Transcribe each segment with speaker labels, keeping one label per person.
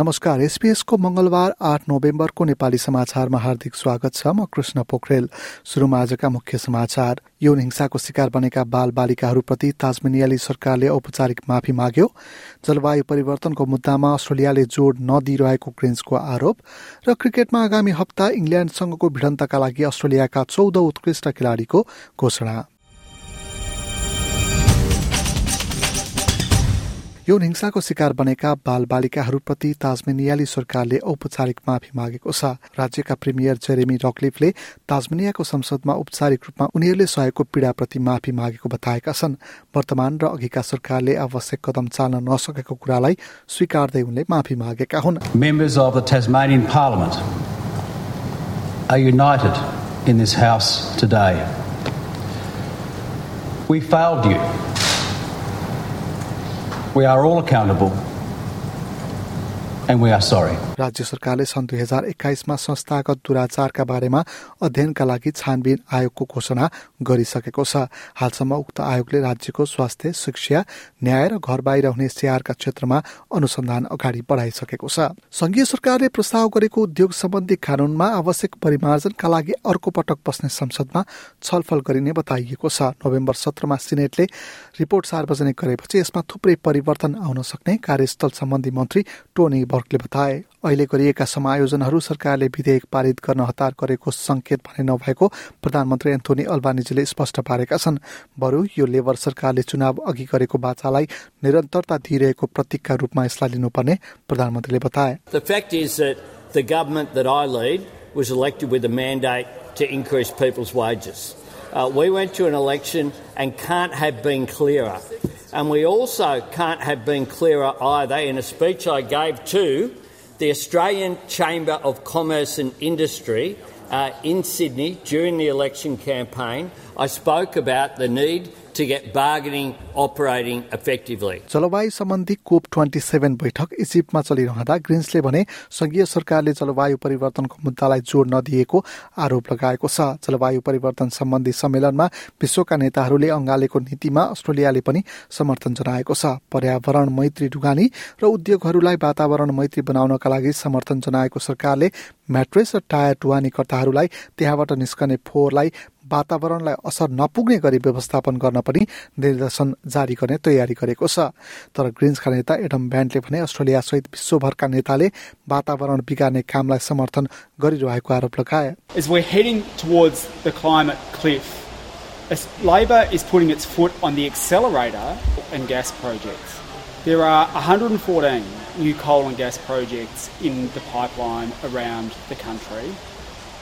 Speaker 1: नमस्कार एसपीएसको मंगलबार आठ नोभेम्बरको नेपाली समाचारमा हार्दिक स्वागत छ। म कृष्ण पोखरेल। सुरुमा आजका मुख्य समाचार। यौन हिंसाको शिकार बनेका बाल बालिकाहरूप्रति ताजमेनियाली सरकारले औपचारिक माफी माग्यो। जलवायु परिवर्तनको मुद्दामा अस्ट्रेलियाले जोड नदिइरहेको ग्रेन्सको आरोप र क्रिकेटमा आगामी हप्ता इङ्ल्याण्डसँगको भिडन्तका लागि अस्ट्रेलियाका चौध उत्कृष्ट खेलाडीको घोषणा। यौन हिंसाको शिकार बनेका बाल बालिकाहरूप्रति ताजमेनियाली सरकारले औपचारिक माफी मागेको छ राज्यका प्रिमियर जेरेमी रकलिफले ताजमेनियाको संसदमा औपचारिक रूपमा उनीहरूले सहेको पीड़ाप्रति माफी मागेको बताएका छन् वर्तमान र अघिका सरकारले आवश्यक कदम चाल्न नसकेको कुरालाई स्वीकार्दै उनले माफी मागेका हुन्.
Speaker 2: We failed you. We are all accountable and we are sorry.
Speaker 1: राज्य सरकारले सन् दुई हजार एक्काइसमा संस्थागत दुराचारका बारेमा अध्ययनका लागि छानबिन आयोगको घोषणा गरिसकेको छ। हालसम्म उक्त आयोगले राज्यको स्वास्थ्य शिक्षा न्याय र घर बाहिर हुने स्याहारका क्षेत्रमा अनुसन्धान अगाडि बढाइसकेको छ। संघीय सरकारले प्रस्ताव गरेको उद्योग सम्बन्धी कानूनमा आवश्यक परिमार्जनका लागि अर्को पटक बस्ने संसदमा छलफल गरिने बताइएको छ। नोभेम्बर सत्रमा सिनेटले रिपोर्ट सार्वजनिक गरेपछि यसमा थुप्रै परिवर्तन आउन सक्ने कार्यस्थल सम्बन्धी मन्त्री टोनी बर्कले बताए। अहिले गरिएका समायोजनहरू सरकारले विधेयक पारित गर्न हतार गरेको संकेत भने नभएको प्रधानमन्त्री एन्थोनी अल्बानिजीले स्पष्ट पारेका छन् बरु यो लेबर सरकारले चुनाव अघि गरेको बाचालाई निरन्तरता दिइरहेको प्रतीकका रूपमा यसलाई लिनुपर्ने प्रधानमन्त्रीले बताए
Speaker 3: The fact is that the government that I lead was elected with a mandate to increase people's wages. Uh, we went to an election and can't have been clearer. And we also can't have been clearer either in a speech I gave to the Australian Chamber of Commerce and Industry uh, in Sydney during the election campaign. I spoke about the need to get bargaining operating effectively.
Speaker 1: जलवायु सम्बन्धी कोप twenty seven बैठक इजिप्टमा चलिरहँदा ग्रिन्सले भने संघीय सरकारले जलवायु परिवर्तनको मुद्दालाई जोड नदिएको आरोप लगाएको छ जलवायु परिवर्तन सम्बन्धी सम्मेलनमा विश्वका नेताहरूले अङ्गालेको नीतिमा अस्ट्रेलियाले पनि समर्थन जनाएको छ पर्यावरण मैत्री ढुगानी र उद्योगहरूलाई वातावरण मैत्री बनाउनका लागि समर्थन जनाएको सरकारले म्याट्रेस र टायर ढुवानीकर्ताहरूलाई त्यहाँबाट निस्कने फोहोरलाई वातावरणलाई असर नपुग्ने गरी व्यवस्थापन गर्न पनि निर्देशन जारी गर्ने तयारी गरेको छ तर ग्रिन्सका नेता एडम ब्यान्डले भने अस्ट्रेलिया सहित विश्वभरका नेताले वातावरण बिगार्ने कामलाई समर्थन गरिरहेको आरोप लगाए
Speaker 4: As we're heading towards the climate cliff, as Labor is putting its foot on the accelerator in gas projects. There are 114 new coal and gas projects in the pipeline around the country,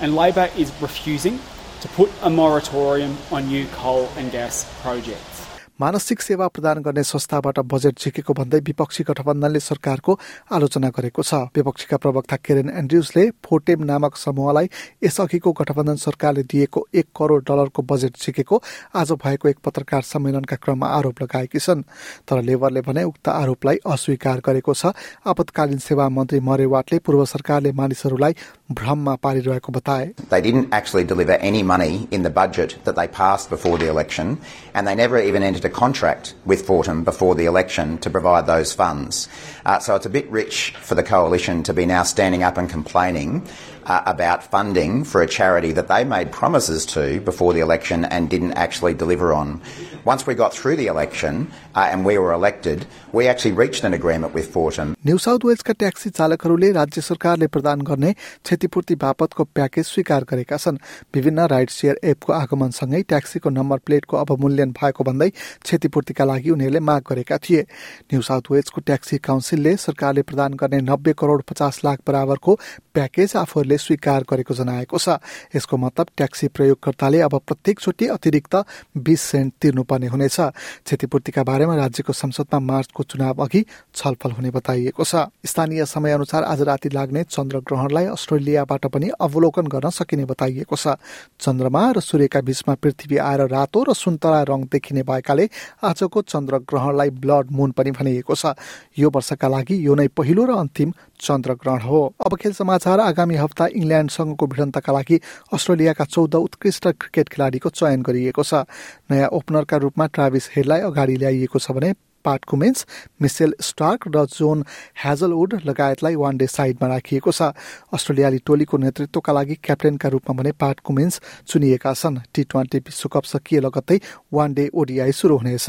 Speaker 4: and Labor is refusing to put a moratorium on new coal and gas projects.
Speaker 1: मानसिक सेवा प्रदान गर्ने संस्थाबाट budget झिकेको भन्दै विपक्षी गठबन्धनले सरकारको आलोचना गरेको छ। विपक्षीका प्रवक्ता केरेन एन्ड्रुजले फोटेम नामक समूहलाई यसअघिको गठबन्धन सरकारले दिएको एक करोड डलरको बजेट झिकेको आज भएको एक पत्रकार सम्मेलनका क्रममा आरोप लगाएकी छन्। तर लेबरले भने उक्त आरोपलाई अस्वीकार गरेको छ। आपतकालीन सेवा मन्त्री मरेवाटले पूर्व सरकारले मानिसहरूलाई भ्रममा पारिरहेको बताए।
Speaker 5: a contract with Fortum before the election to provide those funds. Uh, so it's a bit rich for the Coalition to be now standing up and complaining uh, about funding for a charity that they made promises to before the election and didn't actually deliver on. Once we got through the election uh, and we were elected, we actually reached an agreement with Fortum.
Speaker 1: New South वेल्सका taxi चालकहरूले राज्य सरकारले प्रदान गर्ने क्षतिपूर्ति बापतको package स्वीकार गरेका छन्। विभिन्न राइड शेयर एपको आगमनसँगै ट्याक्सीको नम्बर प्लेटको अवमूल्यन भएको भन्दै क्षतिपूर्तिका लागि उनीहरूले माग गरेका थिए। न्यू साउथ वेल्सको ट्याक्सी काउन्सिलले सरकारले प्रदान गर्ने नब्बे करोड पचास लाख बराबरको प्याकेज आफूहरूले स्वीकार गरेको जनाएको छ। यसको मतलब ट्याक्सी प्रयोगकर्ताले अब प्रत्येक चोटि अतिरिक्त बीस सेन्ट तिर्नुपर्ने हुनेछ। क्षतिपूर्तिका बारेमा राज्यको संसदमा मार्चको चुनाव अघि छलफल हुने बताइएको छ। स्थानीय समय अनुसार आज राति लाग्ने चन्द्र ग्रहणलाई अस्ट्रेलियाबाट पनि अवलोकन गर्न सकिने बताइएको छ। चन्द्रमा र सूर्यका बीचमा पृथ्वी आएर रातो र सुन्तला रङ देखिने भएकाले आजको चन्द्र ग्रहणलाई ब्लड मुन पनि भनिएको छ। यो वर्षका लागि यो नै पहिलो र अन्तिम चन्द्रग्रहण हो। अब खेल समाचार आगामी हप्ता इङ्ल्यान्डसँगको भिडन्तका लागि अस्ट्रेलियाका चौध उत्कृष्ट क्रिकेट खेलाडीको चयन गरिएको छ। नयाँ ओपनरका रूपमा ट्राभिस हेडलाई अगाडि ल्याइएको छ भने पाट कुमेन्स मिसेल स्टार्क र जोन ह्याजलवुड लगायतलाई वान डे साइडमा राखिएको छ। अस्ट्रेलियाली टोलीको नेतृत्वका लागि क्याप्टेनका रूपमा भने पाट कुमेन्स चुनिएका छन्। टी ट्वेन्टी विश्वकप सकिए लगत्तै वान डे ओडिआई सुरु हुनेछ।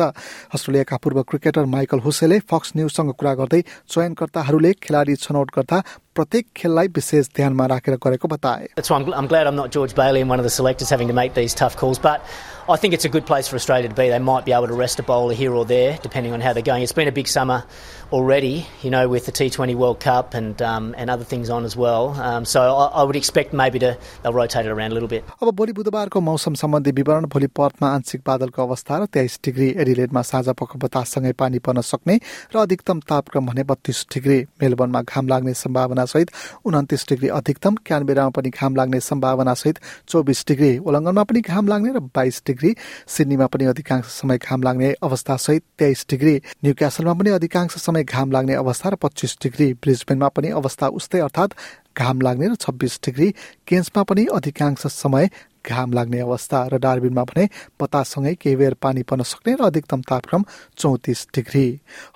Speaker 1: अस्ट्रेलियाका पूर्व क्रिकेटर माइकल हुसेले फक्स न्युजसँग कुरा गर्दै चयनकर्ताहरूले खेलाडी छनौट गर्दा प्रत्येक खेललाई विशेष ध्यानमा राखेर गरेको बताए
Speaker 6: I'm, glad I'm not George Bailey and one of the selectors having to make these tough calls. But I think it's a good place for Australia to be. They might be able to rest a bowler here or there, depending on how they're going. It's been a big summer already, you know, with the T20 World Cup and um, and other things on as well. Um, so I, I would expect maybe to they'll rotate it around a little bit.
Speaker 1: अब भोलि बुधबारको मौसम सम्बन्धी विवरण भोलि पर्थमा आंशिक बादलको अवस्था र तेइस डिग्री एडिलेडमा साझा पख बताससँगै पानी पर्न सक्ने र अधिकतम तापक्रम भने बत्तीस डिग्री मेलबर्नमा घाम लाग्ने सम्भावना सहित उन्तिस डिग्री अधिकतम क्यानबेरामा पनि घाम लाग्ने सम्भावना सहित चौबिस डिग्री उल्लङ्घनमा पनि घाम लाग्ने र बाइस डिग्री सिडनीमा पनि अधिकांश समय घाम लाग्ने अवस्था सहित तेइस डिग्री न्यू क्यासलमा पनि अधिकांश समय घाम लाग्ने अवस्था र पच्चिस डिग्री ब्रिजबेनमा पनि अवस्था उस्तै अर्थात् घाम लाग्ने र छब्बिस डिग्री केन्समा पनि अधिकांश समय घाम लाग्ने अवस्था र डार्बिनमा भने बताससँगै केही बेर पानी पर्न सक्ने र अधिकतम तापक्रम चौतिस डिग्री।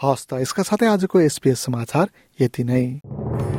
Speaker 1: हस् त यसका साथै आजको एसपिएस समाचार यति नै।